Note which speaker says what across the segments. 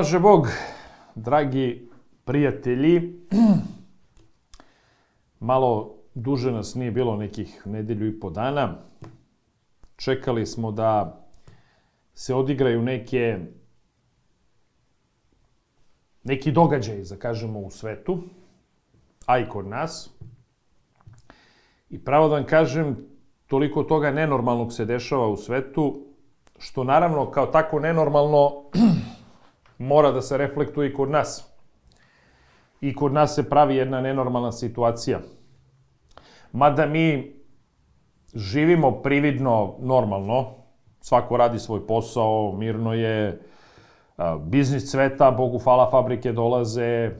Speaker 1: pomaže Bog, dragi prijatelji. Malo duže nas nije bilo nekih nedelju i po dana. Čekali smo da se odigraju neke neki događaj, da kažemo, u svetu, a i kod nas. I pravo da vam kažem, toliko toga nenormalnog se dešava u svetu, što naravno kao tako nenormalno mora da se reflektuje i kod nas. I kod nas se pravi jedna nenormalna situacija. Mada mi živimo prividno normalno, svako radi svoj posao, mirno je, biznis cveta, Bogu hvala, fabrike dolaze,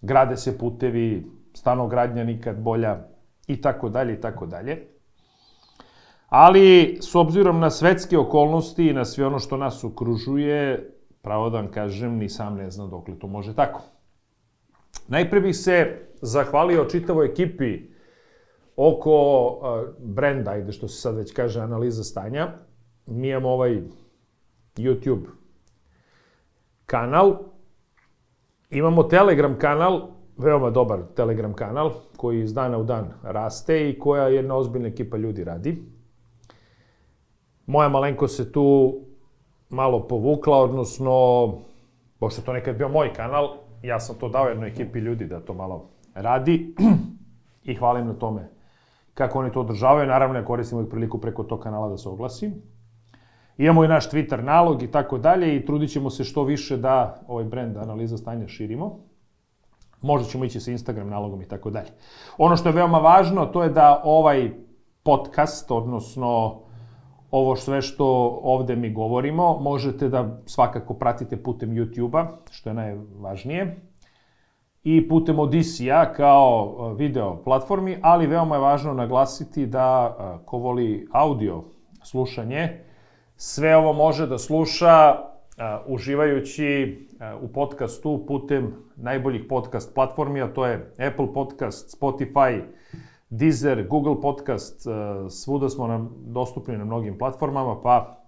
Speaker 1: grade se putevi, stanogradnja nikad bolja i tako dalje i tako dalje. Ali, s obzirom na svetske okolnosti i na sve ono što nas okružuje, pravo da vam kažem, ni sam ne znam dok li to može tako. Najpre bih se zahvalio čitavoj ekipi oko brenda, ajde što se sad već kaže, analiza stanja. Mi imamo ovaj YouTube kanal, imamo Telegram kanal, veoma dobar Telegram kanal, koji iz dana u dan raste i koja jedna ozbiljna ekipa ljudi radi. Moja malenko se tu malo povukla, odnosno, pošto to nekad bio moj kanal, ja sam to dao jednoj ekipi ljudi da to malo radi i hvalim na tome kako oni to održavaju. Naravno, ja koristim uvijek priliku preko tog kanala da se oglasim. Imamo i naš Twitter nalog i tako dalje i trudit ćemo se što više da ovaj brand analiza stanja širimo. Možda ćemo ići sa Instagram nalogom i tako dalje. Ono što je veoma važno, to je da ovaj podcast, odnosno ovo sve što ovde mi govorimo, možete da svakako pratite putem YouTube-a, što je najvažnije, i putem Odisija kao e, video platformi, ali veoma je važno naglasiti da e, ko voli audio slušanje, sve ovo može da sluša uh, uživajući u podcastu putem najboljih podcast platformi, a to je Apple Podcast, Spotify, Deezer, Google Podcast, uh, svuda smo nam dostupni na mnogim platformama, pa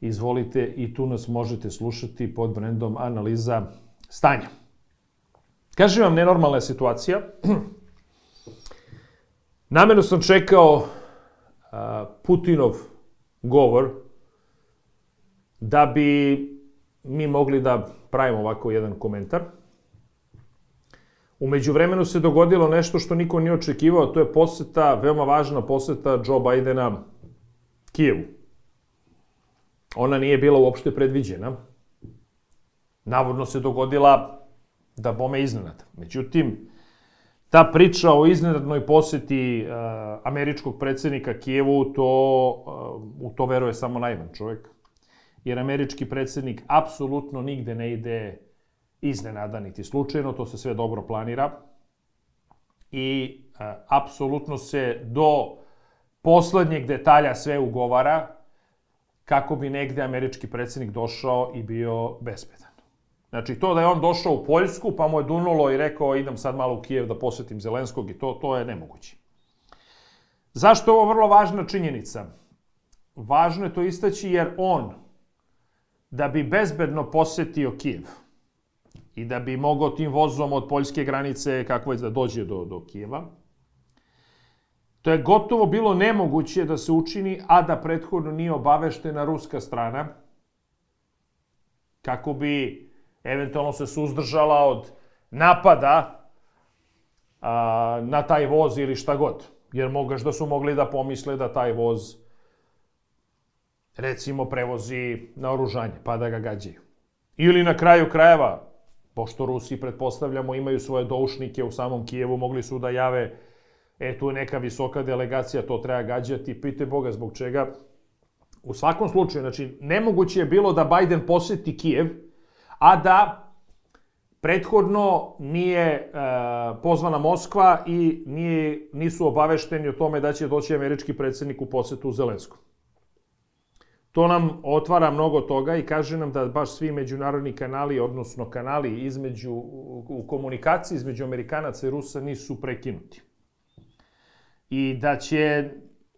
Speaker 1: izvolite i tu nas možete slušati pod brendom analiza stanja. Kažem vam, nenormalna je situacija. Namerno sam čekao Putinov govor da bi mi mogli da pravimo ovako jedan komentar. Umeđu vremenu se dogodilo nešto što niko nije očekivao, to je poseta, veoma važna poseta Joe Bidena Kijevu. Ona nije bila uopšte predviđena. Navodno se dogodila da bome iznenad. Međutim, ta priča o iznenadnoj poseti uh, američkog predsednika Kijevu, to, uh, u to veruje samo najvan čovek jer američki predsednik apsolutno nigde ne ide iznenada niti slučajno, to se sve dobro planira i e, apsolutno se do poslednjeg detalja sve ugovara kako bi negde američki predsednik došao i bio bezbedan. Znači, to da je on došao u Poljsku, pa mu je dunulo i rekao idem sad malo u Kijev da posetim Zelenskog i to, to je nemoguće. Zašto je ovo vrlo važna činjenica? Važno je to istaći jer on da bi bezbedno posetio Kijev i da bi mogao tim vozom od poljske granice, kako već da dođe do, do Kijeva, to je gotovo bilo nemoguće da se učini, a da prethodno nije obaveštena ruska strana, kako bi eventualno se suzdržala od napada a, na taj voz ili šta god. Jer mogaš da su mogli da pomisle da taj voz recimo prevozi na oružanje, pa da ga gađaju. Ili na kraju krajeva, pošto Rusi, pretpostavljamo, imaju svoje doušnike u samom Kijevu, mogli su da jave, e, tu je neka visoka delegacija, to treba gađati, pite Boga zbog čega. U svakom slučaju, znači, nemoguće je bilo da Biden poseti Kijev, a da prethodno nije e, pozvana Moskva i nije, nisu obavešteni o tome da će doći američki predsednik u posetu Zelenskom. To nam otvara mnogo toga i kaže nam da baš svi međunarodni kanali, odnosno kanali između, u komunikaciji između Amerikanaca i Rusa nisu prekinuti. I da će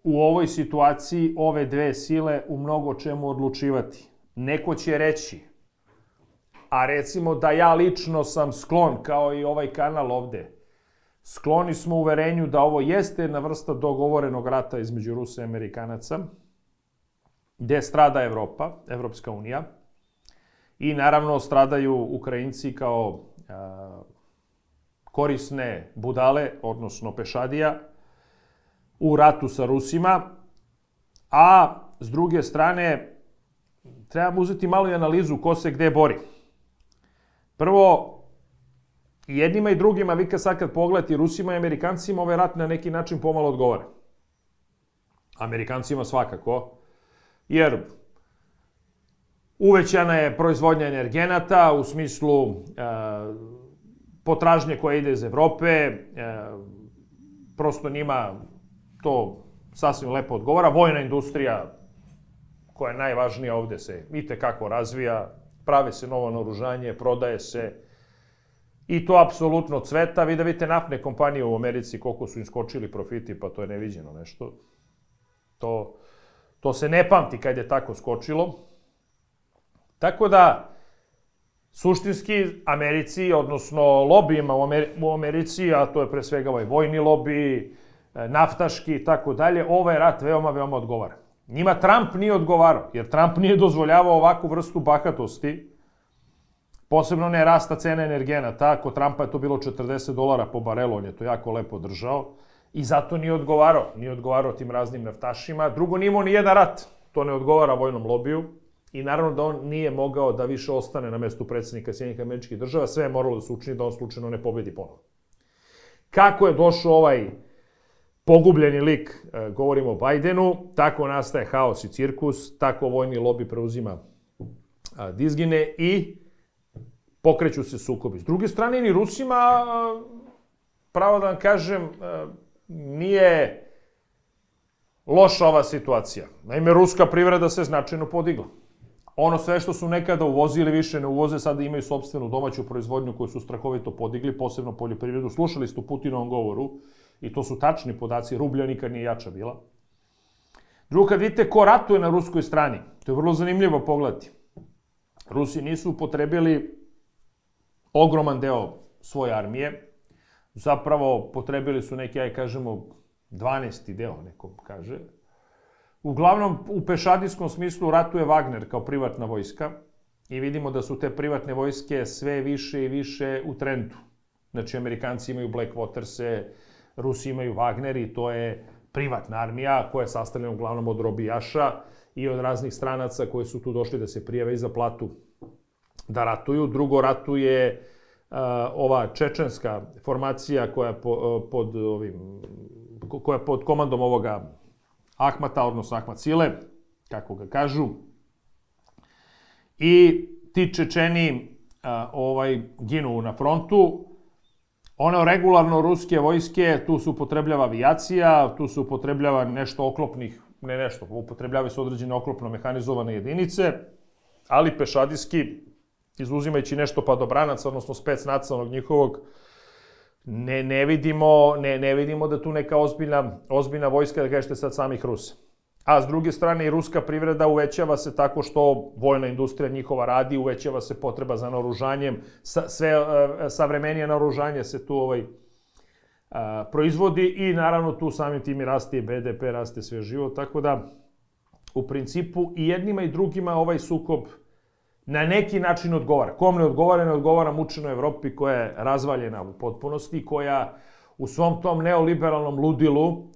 Speaker 1: u ovoj situaciji ove dve sile u mnogo čemu odlučivati. Neko će reći, a recimo da ja lično sam sklon, kao i ovaj kanal ovde, skloni smo uverenju da ovo jeste jedna vrsta dogovorenog rata između Rusa i Amerikanaca, gde strada Evropa, Evropska unija, i naravno stradaju Ukrajinci kao a, korisne budale, odnosno pešadija, u ratu sa Rusima, a s druge strane trebamo uzeti malo i analizu ko se gde bori. Prvo, jednima i drugima, vi kad sad kad pogledate Rusima i Amerikancima, ovaj rat na neki način pomalo odgovara. Amerikancima svakako, jer uvećana je proizvodnja energenata u smislu e, potražnje koja ide iz Evrope, e, prosto njima to sasvim lepo odgovara. Vojna industrija, koja je najvažnija ovde, se i kako razvija, prave se novo naoružanje, prodaje se, I to apsolutno cveta. Vi da vidite naftne kompanije u Americi, koliko su im skočili profiti, pa to je neviđeno nešto. To, to se ne pamti kad je tako skočilo. Tako da, suštinski Americi, odnosno lobijima u, Ameri u Americi, a to je pre svega ovaj vojni lobi, e, naftaški i tako dalje, ovaj rat veoma, veoma odgovara. Njima Trump nije odgovarao, jer Trump nije dozvoljavao ovakvu vrstu bahatosti, Posebno ne rasta cena energenata, kod Trumpa je to bilo 40 dolara po barelu, on je to jako lepo držao i zato nije odgovarao, nije odgovarao tim raznim naftašima. Drugo, nije imao ni jedan rat, to ne odgovara vojnom lobiju i naravno da on nije mogao da više ostane na mestu predsednika Sjedinjih američkih država, sve je moralo da se učini da on slučajno ne pobedi ponovo. Kako je došao ovaj pogubljeni lik, e, govorimo o Bajdenu, tako nastaje haos i cirkus, tako vojni lobi preuzima dizgine i pokreću se sukobi. S druge strane, ni Rusima, pravo da vam kažem, nije loša ova situacija. Naime, ruska privreda se značajno podigla. Ono sve što su nekada uvozili više ne uvoze, sada imaju sobstvenu domaću proizvodnju koju su strahovito podigli, posebno poljoprivredu. Slušali ste u Putinovom govoru i to su tačni podaci, rublja nikad nije jača bila. Drugo, kad vidite ko ratuje na ruskoj strani, to je vrlo zanimljivo pogledati. Rusi nisu upotrebili ogroman deo svoje armije. Zapravo potrebili su neki, aj kažemo, 12. deo, neko kaže. Uglavnom, u pešadijskom smislu ratuje Wagner kao privatna vojska i vidimo da su te privatne vojske sve više i više u trendu. Znači, Amerikanci imaju Blackwaters, Rusi imaju Wagner i to je privatna armija koja je sastavljena uglavnom od robijaša i od raznih stranaca koji su tu došli da se prijave i za platu da ratuju. Drugo ratuje ova čečenska formacija koja po, uh, pod ovim koja pod komandom ovoga Ahmata, odnosno Ahmat Sile, kako ga kažu. I ti Čečeni ovaj, ginu na frontu. Ono regularno ruske vojske, tu se upotrebljava avijacija, tu se upotrebljava nešto oklopnih, ne nešto, upotrebljavaju se određene oklopno mehanizovane jedinice, ali pešadijski izuzimajući nešto padobranaca, odnosno spec nacionalnog njihovog, ne, ne, vidimo, ne, ne vidimo da tu neka ozbiljna, ozbiljna vojska, da kažete sad samih Rusa. A s druge strane i ruska privreda uvećava se tako što vojna industrija njihova radi, uvećava se potreba za naoružanjem, sa, sve uh, savremenije naoružanje se tu ovaj, uh, proizvodi i naravno tu samim tim i raste BDP, raste sve živo, tako da u principu i jednima i drugima ovaj sukob na neki način odgovara. Kom ne odgovara, ne odgovara mučenoj Evropi koja je razvaljena u potpunosti, koja u svom tom neoliberalnom ludilu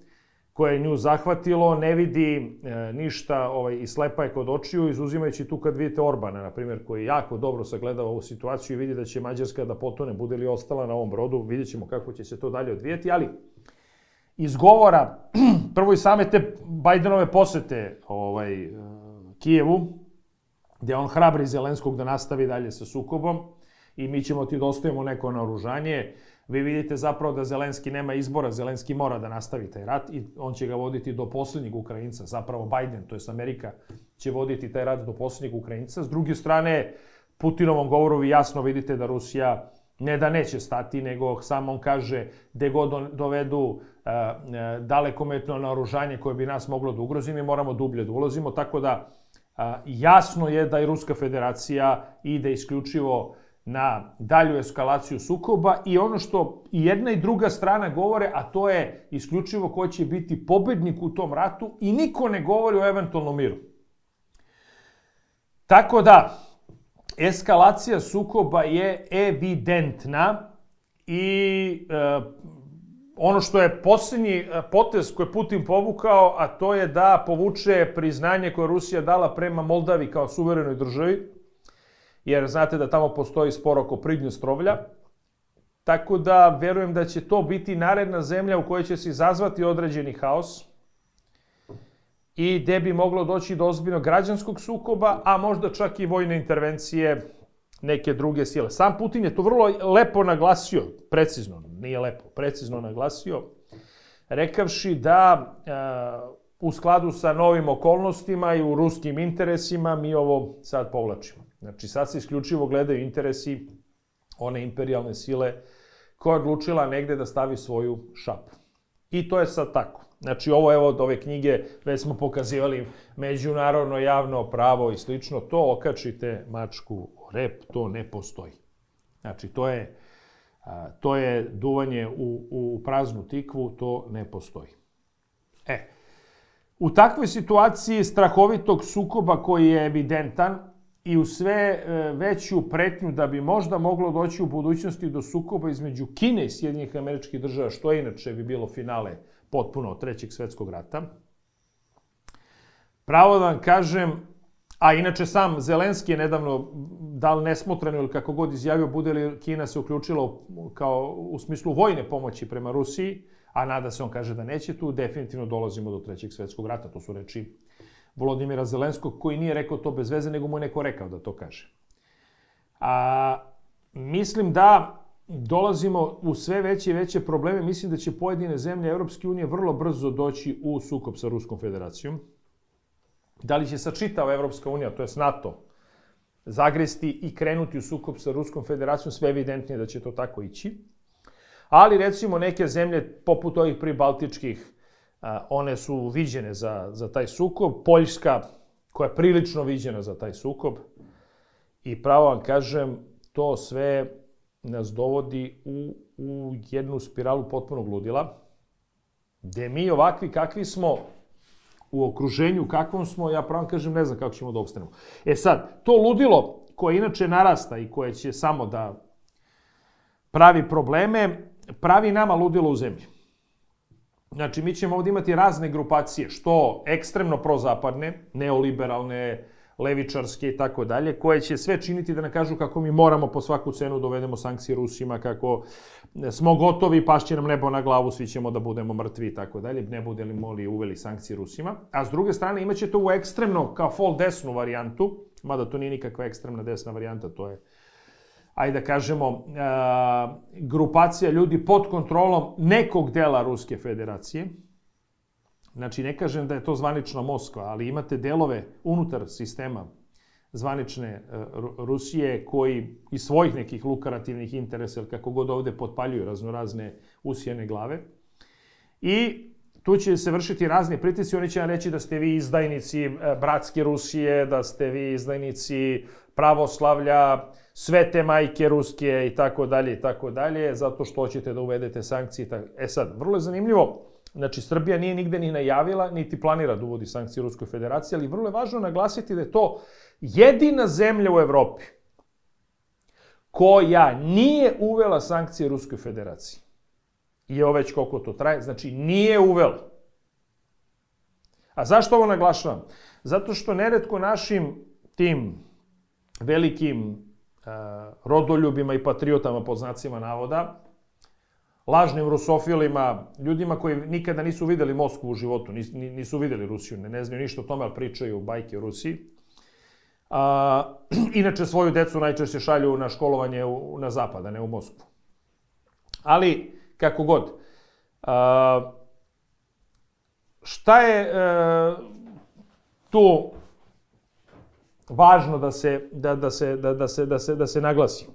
Speaker 1: koje je nju zahvatilo, ne vidi e, ništa ovaj, i slepa je kod očiju, izuzimajući tu kad vidite Orbana, na primjer, koji jako dobro sagledava ovu situaciju i vidi da će Mađarska da potone, bude li ostala na ovom brodu, vidjet ćemo kako će se to dalje odvijeti, ali iz govora, prvo i same te Bajdenove posete ovaj, Kijevu, gde on hrabri Zelenskog da nastavi dalje sa sukobom i mi ćemo ti dostajemo da neko naoružanje. Vi vidite zapravo da Zelenski nema izbora, Zelenski mora da nastavi taj rat i on će ga voditi do poslednjeg Ukrajinca, zapravo Biden, to je Amerika, će voditi taj rat do poslednjeg Ukrajinca. S druge strane, Putinovom govoru vi jasno vidite da Rusija ne da neće stati, nego samo on kaže gde god dovedu uh, uh, dalekometno naoružanje koje bi nas moglo da ugrozi, mi moramo dublje da ulazimo, tako da jasno je da i Ruska federacija ide isključivo na dalju eskalaciju sukoba i ono što i jedna i druga strana govore, a to je isključivo ko će biti pobednik u tom ratu i niko ne govori o eventualnom miru. Tako da, eskalacija sukoba je evidentna i e, ono što je posljednji e, potez koje Putin povukao, a to je da povuče priznanje koje Rusija dala prema Moldavi kao suverenoj državi, jer znate da tamo postoji spor oko Pridnjestrovlja, tako da verujem da će to biti naredna zemlja u kojoj će se izazvati određeni haos i gde bi moglo doći do ozbiljnog građanskog sukoba, a možda čak i vojne intervencije neke druge sile. Sam Putin je to vrlo lepo naglasio, precizno, nije lepo, precizno naglasio, rekavši da e, u skladu sa novim okolnostima i u ruskim interesima mi ovo sad povlačimo. Znači sad se isključivo gledaju interesi one imperialne sile koja je odlučila negde da stavi svoju šapu. I to je sad tako. Znači, ovo evo od ove knjige, već smo pokazivali međunarodno javno pravo i slično, to okačite mačku rep, to ne postoji. Znači, to je, to je duvanje u, u praznu tikvu, to ne postoji. E, u takvoj situaciji strahovitog sukoba koji je evidentan i u sve e, veću pretnju da bi možda moglo doći u budućnosti do sukoba između Kine i Sjedinjih američkih država, što inače bi bilo finale potpuno Trećeg svetskog rata. Pravo da vam kažem, a inače sam Zelenski je nedavno dal nesmotreno ili kako god izjavio, bude li Kina se uključila kao u smislu vojne pomoći prema Rusiji, a nada se on kaže da neće tu, definitivno dolazimo do Trećeg svetskog rata. To su reči Volodimira Zelenskog, koji nije rekao to bez veze, nego mu je neko rekao da to kaže. A, mislim da dolazimo u sve veće i veće probleme. Mislim da će pojedine zemlje Evropske unije vrlo brzo doći u sukob sa Ruskom federacijom. Da li će sa čitava Evropska unija, to je NATO, zagresti i krenuti u sukob sa Ruskom federacijom, sve evidentnije da će to tako ići. Ali recimo neke zemlje, poput ovih pribaltičkih, one su viđene za, za taj sukob. Poljska, koja je prilično viđena za taj sukob. I pravo vam kažem, to sve nas dovodi u, u jednu spiralu potpunog ludila, gde mi ovakvi kakvi smo u okruženju, kakvom smo, ja pravo kažem, ne znam kako ćemo da obstanemo. E sad, to ludilo koje inače narasta i koje će samo da pravi probleme, pravi nama ludilo u zemlji. Znači, mi ćemo ovdje imati razne grupacije, što ekstremno prozapadne, neoliberalne, levičarske i tako dalje, koje će sve činiti da nakažu kako mi moramo po svaku cenu dovedemo sankcije Rusima, kako smo gotovi, pašće nam nebo na glavu, svi ćemo da budemo mrtvi i tako dalje, ne bude li moli uveli sankcije Rusima. A s druge strane imaće to u ekstremno, kao full desnu varijantu, mada to nije nikakva ekstremna desna varijanta, to je ajde da kažemo, grupacija ljudi pod kontrolom nekog dela Ruske federacije, Znači, ne kažem da je to zvanična Moskva, ali imate delove unutar sistema zvanične e, Rusije koji iz svojih nekih lukrativnih interesa, kako god ovde potpaljuju raznorazne usijene glave. I tu će se vršiti razni pritisci, oni će vam reći da ste vi izdajnici e, bratske Rusije, da ste vi izdajnici pravoslavlja, svete majke ruske i tako dalje i tako dalje, zato što hoćete da uvedete sankcije. E sad, vrlo je zanimljivo, Znači, Srbija nije nigde ni najavila, niti planira da uvodi sankcije Ruskoj federaciji, ali vrlo je važno naglasiti da je to jedina zemlja u Evropi koja nije uvela sankcije Ruskoj federaciji. I evo već koliko to traje, znači nije uvela. A zašto ovo naglašavam? Zato što neretko našim tim velikim uh, rodoljubima i patriotama pod znacima navoda, lažnim rusofilima, ljudima koji nikada nisu videli Moskvu u životu, nisu, nisu videli Rusiju, ne, ne znaju ništa o tome, ali pričaju bajke o Rusiji. A, inače, svoju decu najčešće šalju na školovanje u, na zapad, a ne u Moskvu. Ali, kako god, a, šta je a, e, tu važno da se, da, da, se, da, da, se, da, se, da se naglasi?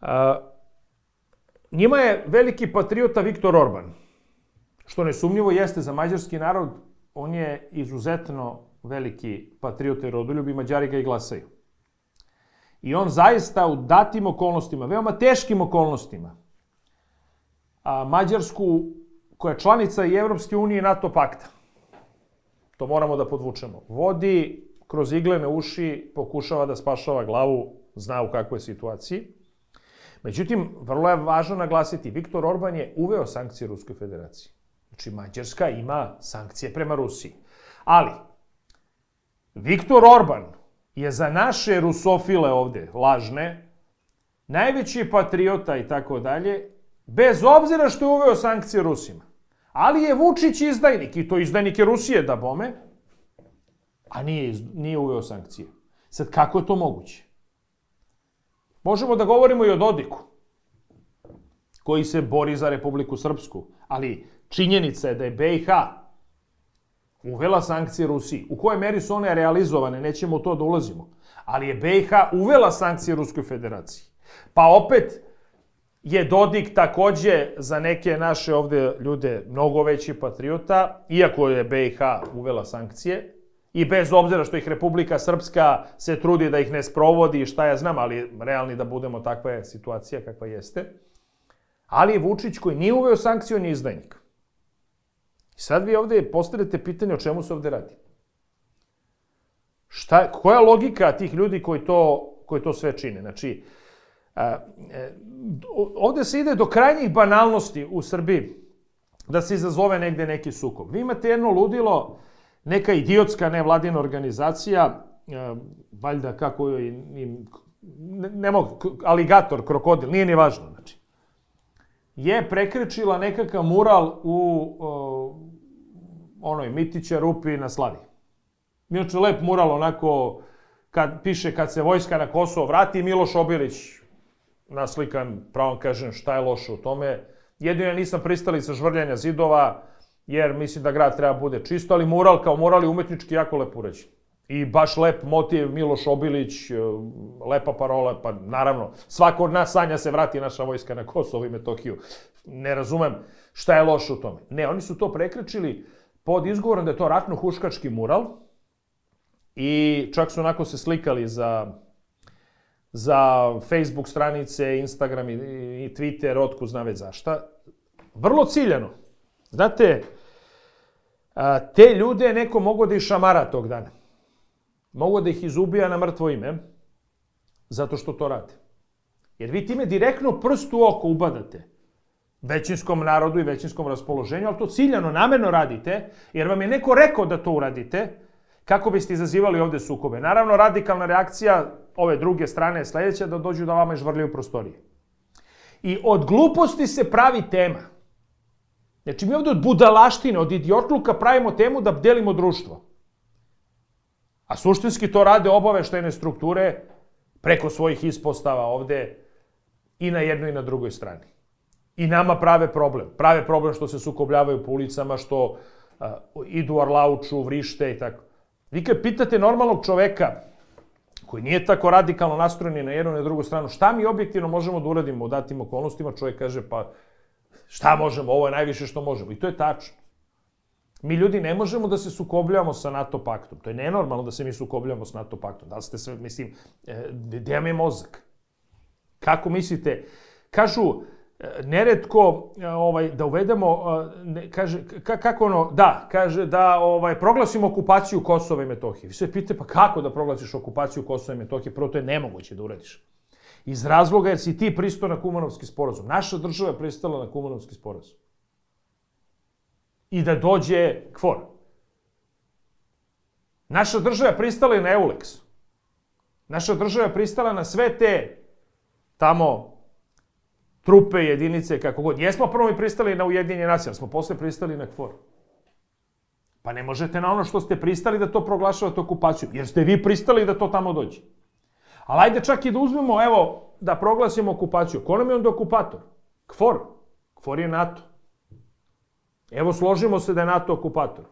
Speaker 1: A, Njima je veliki patriota Viktor Orban, što nesumnjivo jeste za mađarski narod, on je izuzetno veliki patriot i rodoljub i Mađari ga i glasaju. I on zaista u datim okolnostima, veoma teškim okolnostima, a, Mađarsku, koja je članica i Evropske unije i NATO pakta, to moramo da podvučemo, vodi kroz iglene uši, pokušava da spašava glavu, zna u kakvoj situaciji. Međutim, vrlo je važno naglasiti, Viktor Orban je uveo sankcije Ruskoj federaciji. Znači, Mađarska ima sankcije prema Rusiji. Ali, Viktor Orban je za naše rusofile ovde, lažne, najveći patriota i tako dalje, bez obzira što je uveo sankcije Rusima. Ali je Vučić izdajnik, i to izdajnik je Rusije da bome, a nije, nije uveo sankcije. Sad, kako je to moguće? Možemo da govorimo i o Dodiku, koji se bori za Republiku Srpsku, ali činjenica je da je BiH uvela sankcije Rusiji. U kojoj meri su one realizovane, nećemo u to da ulazimo. Ali je BiH uvela sankcije Ruskoj federaciji. Pa opet je Dodik takođe za neke naše ovde ljude mnogo veći patriota, iako je BiH uvela sankcije, i bez obzira što ih Republika Srpska se trudi da ih ne sprovodi, šta ja znam, ali realni da budemo takva je situacija kakva jeste. Ali je Vučić koji nije uveo sankciju, on je izdajnik. I sad vi ovde postavljate pitanje o čemu se ovde radi. Šta, koja logika tih ljudi koji to, koji to sve čine? Znači, a, e, ovde se ide do krajnjih banalnosti u Srbiji da se izazove negde neki sukob. Vi imate jedno ludilo, neka idiotska nevladina organizacija, e, valjda kako je, ne, ne mogu, aligator, krokodil, nije ni važno, znači, je prekrečila nekakav mural u o, onoj Mitića Rupi na Slavi. Inače, lep mural, onako, kad piše kad se vojska na Kosovo vrati, Miloš Obilić naslikan, pravo kažem, šta je loše u tome. Jedino ja nisam pristalica žvrljanja zidova, jer mislim da grad treba bude čisto, ali mural kao mural je umetnički jako lep uređen. I baš lep motiv, Miloš Obilić, e, lepa parola, pa naravno, svako od nas sanja se vrati naša vojska na Kosovo i Metohiju. Ne razumem šta je loše u tome. Ne, oni su to prekrečili pod izgovorom da je to ratno-huškački mural i čak su onako se slikali za, za Facebook stranice, Instagram i, i Twitter, otku zna već zašta. Vrlo ciljano. Znate, te ljude neko mogo da ih šamara tog dana. Mogo da ih izubija na mrtvo ime, zato što to rade. Jer vi time direktno prst u oko ubadate većinskom narodu i većinskom raspoloženju, ali to ciljano, namerno radite, jer vam je neko rekao da to uradite, kako biste izazivali ovde sukobe. Naravno, radikalna reakcija ove druge strane je sledeća da dođu da vama žvrljaju prostorije. I od gluposti se pravi tema. Znači, mi ovde od budalaštine, od idiotluka pravimo temu da delimo društvo. A suštinski to rade obaveštajne strukture preko svojih ispostava ovde i na jednoj i na drugoj strani i nama prave problem. Prave problem što se sukobljavaju po ulicama, što uh, idu arlauču, vrište i tako. Vi kad pitate normalnog čoveka, koji nije tako radikalno nastrojen na jednu i na drugu stranu, šta mi objektivno možemo da uradimo u datim okolnostima, čovjek kaže, pa šta možemo, ovo je najviše što možemo. I to je tačno. Mi ljudi ne možemo da se sukobljavamo sa NATO paktom. To je nenormalno da se mi sukobljavamo sa NATO paktom. Da li ste sve, mislim, e, gde je mozak? Kako mislite? Kažu, neretko ovaj da uvedemo ne, kaže kako ono da kaže da ovaj proglasimo okupaciju Kosova i Metohije. Vi se pitate pa kako da proglasiš okupaciju Kosova i Metohije? Prvo to je nemoguće da uradiš. Iz razloga jer si ti pristao na Kumanovski sporazum. Naša država je pristala na Kumanovski sporazum. I da dođe KFOR. Naša država je pristala i na EULEX. Naša država je pristala na sve te tamo trupe, jedinice, kako god. Jesmo prvo i pristali na Ujedinje nacije, ali smo posle pristali na KFOR. Pa ne možete na ono što ste pristali da to proglašavate okupaciju, jer ste vi pristali da to tamo dođe. Ali ajde čak i da uzmemo, evo, da proglasimo okupaciju. Ko nam je onda okupator? KFOR. KFOR je NATO. Evo, složimo se da je NATO okupator.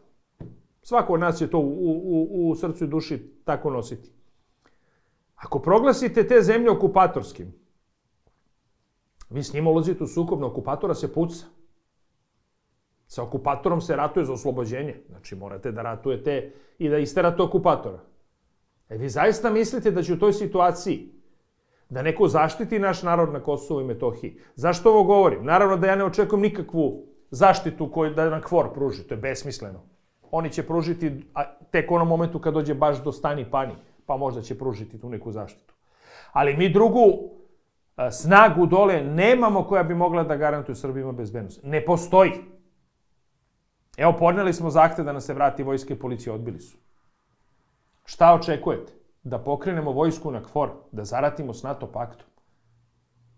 Speaker 1: Svako od nas će to u, u, u srcu i duši tako nositi. Ako proglasite te zemlje okupatorskim, Vi s njima ulazite u sukob, na okupatora se puca. Sa okupatorom se ratuje za oslobođenje. Znači, morate da ratujete i da isterate okupatora. E vi zaista mislite da će u toj situaciji da neko zaštiti naš narod na Kosovu i Metohiji? Zašto ovo govorim? Naravno da ja ne očekujem nikakvu zaštitu koju da nam kvor pruži. To je besmisleno. Oni će pružiti tek onom momentu kad dođe baš do stani pani, pa možda će pružiti tu neku zaštitu. Ali mi drugu a, snagu dole nemamo koja bi mogla da garantuje Srbima bezbednost. Ne postoji. Evo, podneli smo zahte da nas se vrati vojske i policije, odbili su. Šta očekujete? Da pokrenemo vojsku na KFOR, da zaratimo s NATO paktom.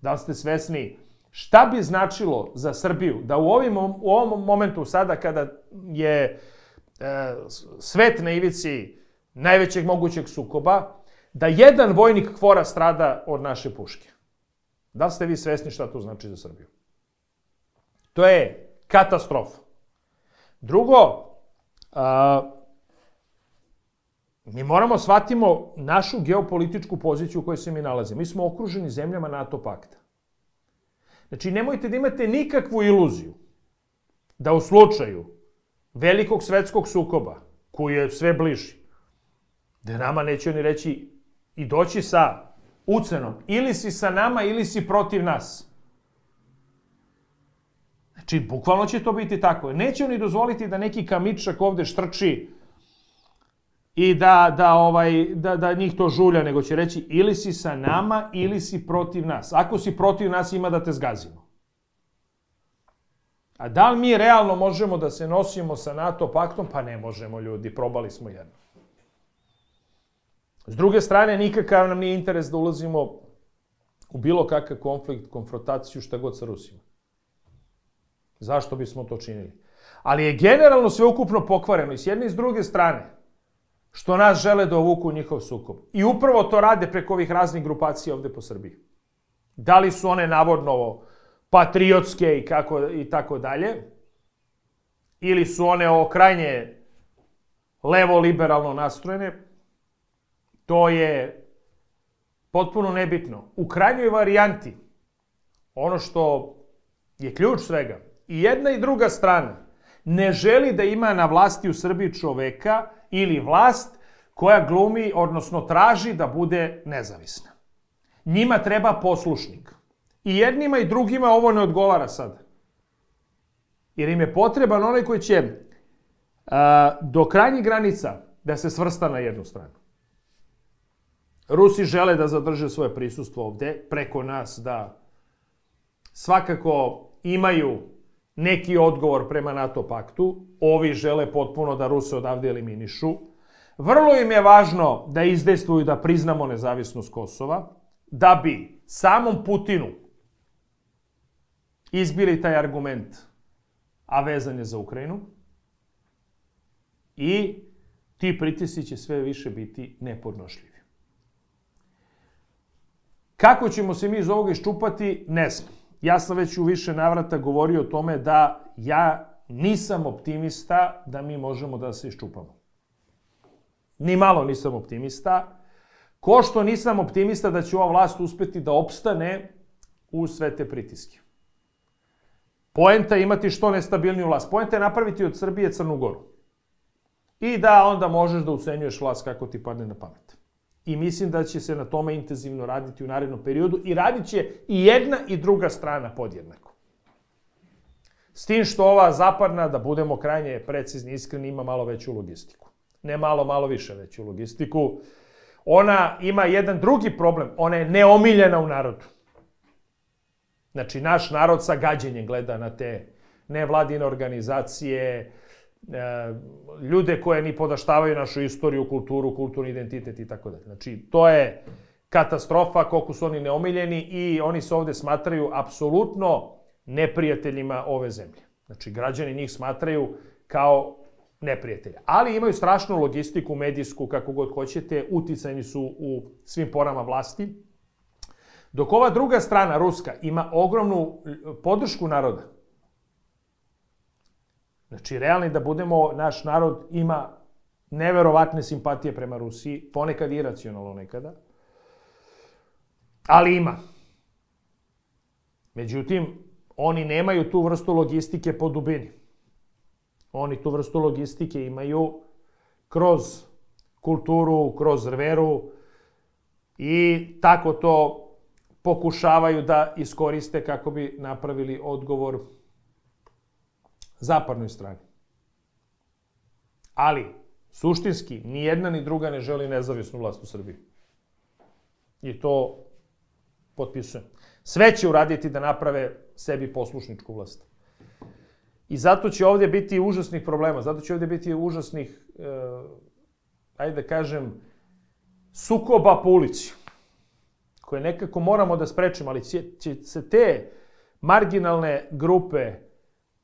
Speaker 1: Da li ste svesni šta bi značilo za Srbiju da u, ovim, u ovom momentu sada kada je e, svet na ivici najvećeg mogućeg sukoba, da jedan vojnik KFOR-a strada od naše puške? Da li ste vi svesni šta to znači za Srbiju? To je katastrofa. Drugo, a, mi moramo shvatimo našu geopolitičku poziciju u kojoj se mi nalazimo. Mi smo okruženi zemljama NATO pakta. Znači, nemojte da imate nikakvu iluziju da u slučaju velikog svetskog sukoba, koji je sve bliži, da nama neće oni reći i doći sa ucenom, ili si sa nama, ili si protiv nas. Znači, bukvalno će to biti tako. Neće oni dozvoliti da neki kamičak ovde štrči i da, da, ovaj, da, da njih to žulja, nego će reći ili si sa nama ili si protiv nas. Ako si protiv nas ima da te zgazimo. A da li mi realno možemo da se nosimo sa NATO paktom? Pa ne možemo ljudi, probali smo jedno. S druge strane, nikakav nam nije interes da ulazimo u bilo kakav konflikt, konfrontaciju, šta god sa Rusima. Zašto bismo to činili? Ali je generalno sveukupno pokvareno i s jedne i s druge strane što nas žele da ovuku njihov sukob. I upravo to rade preko ovih raznih grupacija ovde po Srbiji. Da li su one navodno patriotske i, kako, i tako dalje, ili su one o krajnje levo-liberalno nastrojene, to je potpuno nebitno. U krajnjoj varijanti, ono što je ključ svega, i jedna i druga strana ne želi da ima na vlasti u Srbiji čoveka ili vlast koja glumi, odnosno traži da bude nezavisna. Njima treba poslušnik. I jednima i drugima ovo ne odgovara sad. Jer im je potreban onaj koji će a, do krajnjih granica da se svrsta na jednu stranu. Rusi žele da zadrže svoje prisustvo ovde, preko nas da svakako imaju neki odgovor prema NATO paktu, ovi žele potpuno da Ruse odavde eliminišu. Vrlo im je važno da izdejstvuju da priznamo nezavisnost Kosova, da bi samom Putinu izbili taj argument, a vezan je za Ukrajinu, i ti pritisci će sve više biti nepodnošljivi. Kako ćemo se mi iz ovoga iščupati, ne znam. Ja sam već u više navrata govorio o tome da ja nisam optimista da mi možemo da se iščupamo. Ni malo nisam optimista. Ko što nisam optimista da će ova vlast uspeti da opstane u sve te pritiske. Poenta je imati što nestabilniju vlast. Poenta je napraviti od Srbije Crnu Goru. I da onda možeš da ucenjuješ vlast kako ti padne na pamet i mislim da će se na tome intenzivno raditi u narednom periodu i radit će i jedna i druga strana podjednako. S tim što ova zapadna, da budemo krajnje precizni iskreni, ima malo veću logistiku. Ne malo, malo više veću logistiku. Ona ima jedan drugi problem, ona je neomiljena u narodu. Znači, naš narod sa gađenjem gleda na te nevladine organizacije, ljude koje ni podaštavaju našu istoriju, kulturu, kulturni identitet i tako dalje. Znači, to je katastrofa koliko su oni neomiljeni i oni se ovde smatraju apsolutno neprijateljima ove zemlje. Znači, građani njih smatraju kao neprijatelja. Ali imaju strašnu logistiku, medijsku, kako god hoćete, uticajni su u svim porama vlasti. Dok ova druga strana, Ruska, ima ogromnu podršku naroda. Znači, realni da budemo, naš narod ima neverovatne simpatije prema Rusiji, ponekad iracionalno nekada, ali ima. Međutim, oni nemaju tu vrstu logistike po dubini. Oni tu vrstu logistike imaju kroz kulturu, kroz veru i tako to pokušavaju da iskoriste kako bi napravili odgovor zapadnoj strani. Ali, suštinski, ni jedna ni druga ne želi nezavisnu vlast u Srbiji. I to potpisujem. Sve će uraditi da naprave sebi poslušničku vlast. I zato će ovdje biti užasnih problema, zato će ovdje biti užasnih, e, ajde da kažem, sukoba po ulici, koje nekako moramo da sprečimo, ali će, će se te marginalne grupe,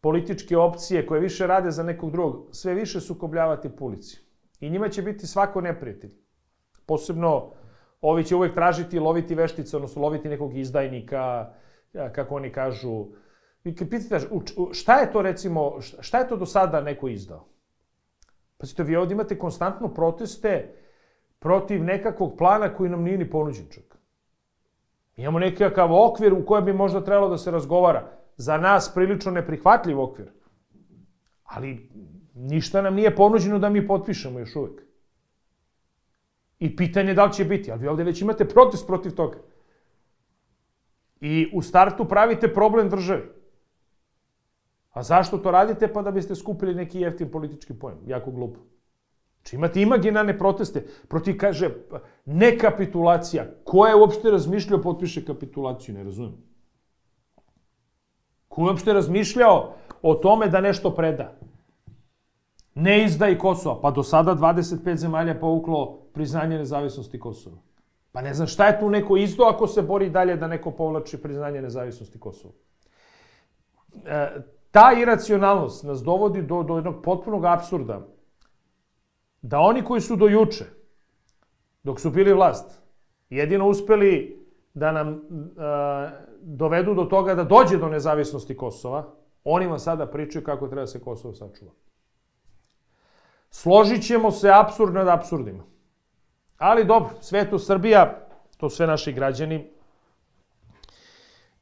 Speaker 1: političke opcije koje više rade za nekog drugog, sve više sukobljavati po ulici. I njima će biti svako neprijatelj. Posebno ovi će uvek tražiti loviti veštice, odnosno loviti nekog izdajnika, kako oni kažu. Vi kad pitate šta je to recimo, šta je to do sada neko izdao? Pa ste vi ovdje imate konstantno proteste protiv nekakvog plana koji nam nije ni ponuđen čak. Imamo nekakav okvir u kojem bi možda trebalo da se razgovara. Za nas prilično neprihvatljiv okvir. Ali ništa nam nije ponuđeno da mi potpišemo još uvek. I pitanje da li će biti, ali vi ovde već imate protest protiv toga. I u startu pravite problem državi. A zašto to radite? Pa da biste skupili neki jeftin politički pojem. Jako glupo. Znači imate imaginarne proteste protiv, kaže, nekapitulacija. Ko je uopšte razmišljao potpiše kapitulaciju? Ne razumijem. Ko je uopšte razmišljao o tome da nešto preda? Ne izdaj Kosova. Pa do sada 25 zemalja povuklo priznanje nezavisnosti Kosova. Pa ne znam šta je tu neko isto ako se bori dalje da neko povlači priznanje nezavisnosti Kosova. E, ta iracionalnost nas dovodi do, do jednog potpunog absurda. Da oni koji su do juče, dok su bili vlast, jedino uspeli da nam e, dovedu do toga da dođe do nezavisnosti Kosova, oni vam sada pričaju kako treba da se Kosovo sačuva. Složit ćemo se absurd nad absurdima. Ali dobro, sve to Srbija, to sve naši građani.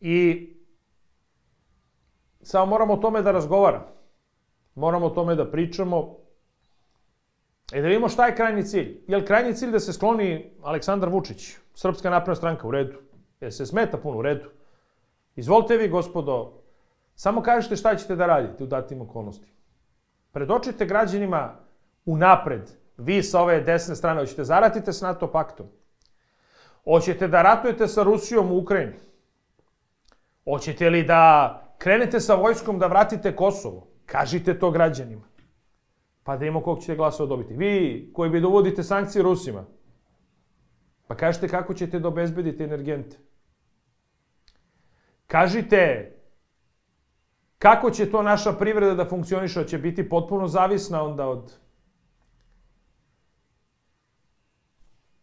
Speaker 1: I samo moramo o tome da razgovaramo. Moramo o tome da pričamo. I da vidimo šta je krajnji cilj. Je li krajnji cilj da se skloni Aleksandar Vučić, Srpska napredna stranka, u redu? Je se smeta puno, u redu? Izvolite vi, gospodo, samo kažete šta ćete da radite u datim okolnostima. Predočite građanima u napred, vi sa ove desne strane, hoćete zaratite s NATO paktom? Hoćete da ratujete sa Rusijom u Ukrajini? Hoćete li da krenete sa vojskom da vratite Kosovo? Kažite to građanima. Pa da imamo kog ćete glasova dobiti. Vi koji bi dovodite sankcije Rusima, pa kažete kako ćete da obezbedite energente. Kažite kako će to naša privreda da funkcioniše, će biti potpuno zavisna onda od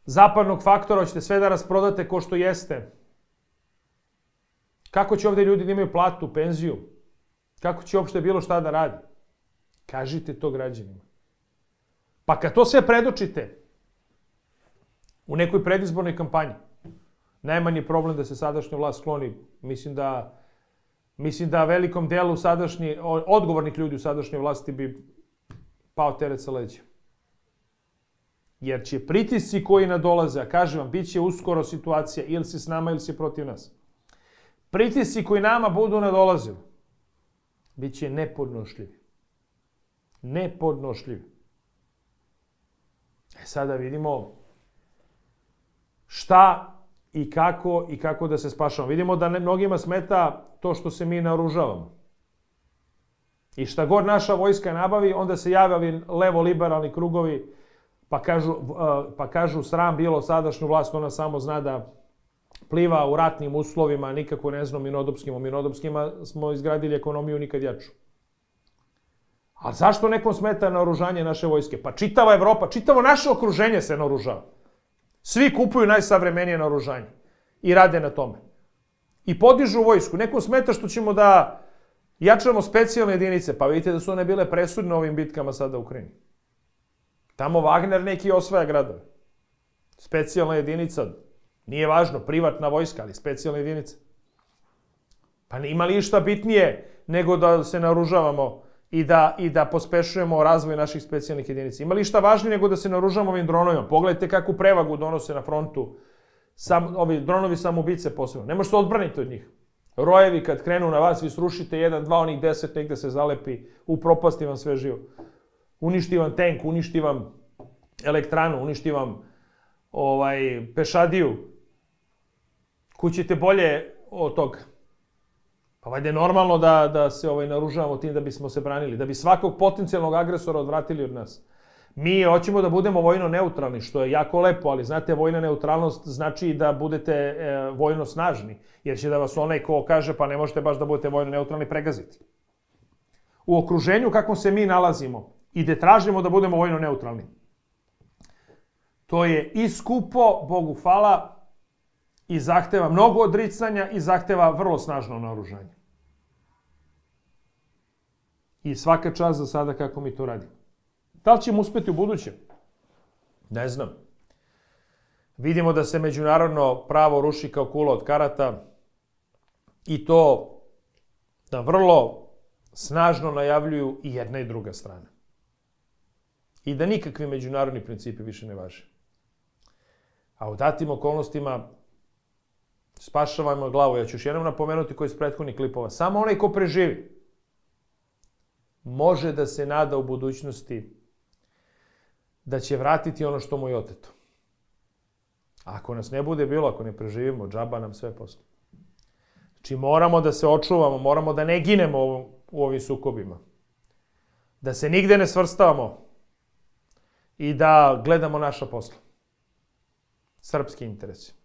Speaker 1: zapadnog faktora, hoćete sve da rasprodate ko što jeste. Kako će ovde ljudi da imaju platu, penziju? Kako će uopšte bilo šta da radi? Kažite to građanima. Pa kad to sve predočite u nekoj predizbornoj kampanji, najmanji problem da se sadašnja vlast skloni, mislim da mislim da velikom delu sadašnji, odgovornih ljudi u sadašnjoj vlasti bi pao teret sa leđa. Jer će pritisci koji nadolaze, a kažem vam, bit će uskoro situacija ili si s nama ili si protiv nas. Pritisci koji nama budu nadolazili, bit će nepodnošljivi. Nepodnošljivi. E sada vidimo šta i kako i kako da se spašamo. Vidimo da ne, mnogima smeta to što se mi naoružavamo. I šta god naša vojska nabavi, onda se javaju levo-liberalni krugovi pa kažu, pa kažu sram bilo sadašnju vlast, ona samo zna da pliva u ratnim uslovima, nikako ne znam minodopskim. U minodopskima smo izgradili ekonomiju nikad jaču. A zašto nekom smeta naoružanje naše vojske? Pa čitava Evropa, čitavo naše okruženje se naoružava. Svi kupuju najsavremenije naoružanje i rade na tome. I podižu vojsku. Nekom smeta što ćemo da jačamo specijalne jedinice. Pa vidite da su one bile presudne ovim bitkama sada u Ukrajini. Tamo Wagner neki osvaja gradove. Specijalna jedinica, nije važno, privatna vojska, ali specijalna jedinica. Pa ima li išta bitnije nego da se naružavamo i da, i da pospešujemo razvoj naših specijalnih jedinica. Ima li šta važnije nego da se naružamo ovim dronovima? Pogledajte kakvu prevagu donose na frontu sam, ovi dronovi samoubice posebno. Ne možete odbraniti od njih. Rojevi kad krenu na vas, vi srušite jedan, dva, onih deset, negde se zalepi, upropasti vam sve živo. Uništi vam tank, uništi vam elektranu, uništi vam ovaj, pešadiju. Kućete bolje od toga. Pa valjda je normalno da, da se ovaj, naružavamo tim da bismo se branili, da bi svakog potencijalnog agresora odvratili od nas. Mi hoćemo da budemo vojno neutralni, što je jako lepo, ali znate, vojna neutralnost znači da budete e, vojno snažni, jer će da vas onaj ko kaže pa ne možete baš da budete vojno neutralni pregaziti. U okruženju kakvom se mi nalazimo i da tražimo da budemo vojno neutralni. To je i skupo, Bogu hvala, i zahteva mnogo odricanja i zahteva vrlo snažno naoružanje. I svaka čast za sada kako mi to radimo. Da li ćemo uspeti u budućem? Ne znam. Vidimo da se međunarodno pravo ruši kao kula od karata i to da vrlo snažno najavljuju i jedna i druga strana. I da nikakvi međunarodni principi više ne važe. A u datim okolnostima spašavajmo glavu. Ja ću još jednom napomenuti koji iz prethodnih klipova. Samo onaj ko preživi može da se nada u budućnosti da će vratiti ono što mu je oteto. Ako nas ne bude bilo, ako ne preživimo, džaba nam sve posle. Znači moramo da se očuvamo, moramo da ne ginemo u ovim sukobima. Da se nigde ne svrstavamo i da gledamo naša posla. Srpski interesi.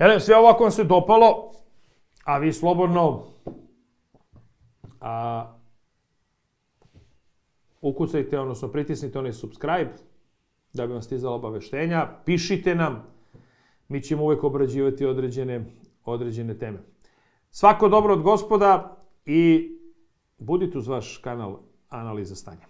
Speaker 1: Elem, sve ovako vam se dopalo, a vi slobodno a, ukucajte, odnosno pritisnite onaj subscribe, da bi vam stizala obaveštenja, pišite nam, mi ćemo uvek obrađivati određene, određene teme. Svako dobro od gospoda i budite uz vaš kanal Analiza stanja.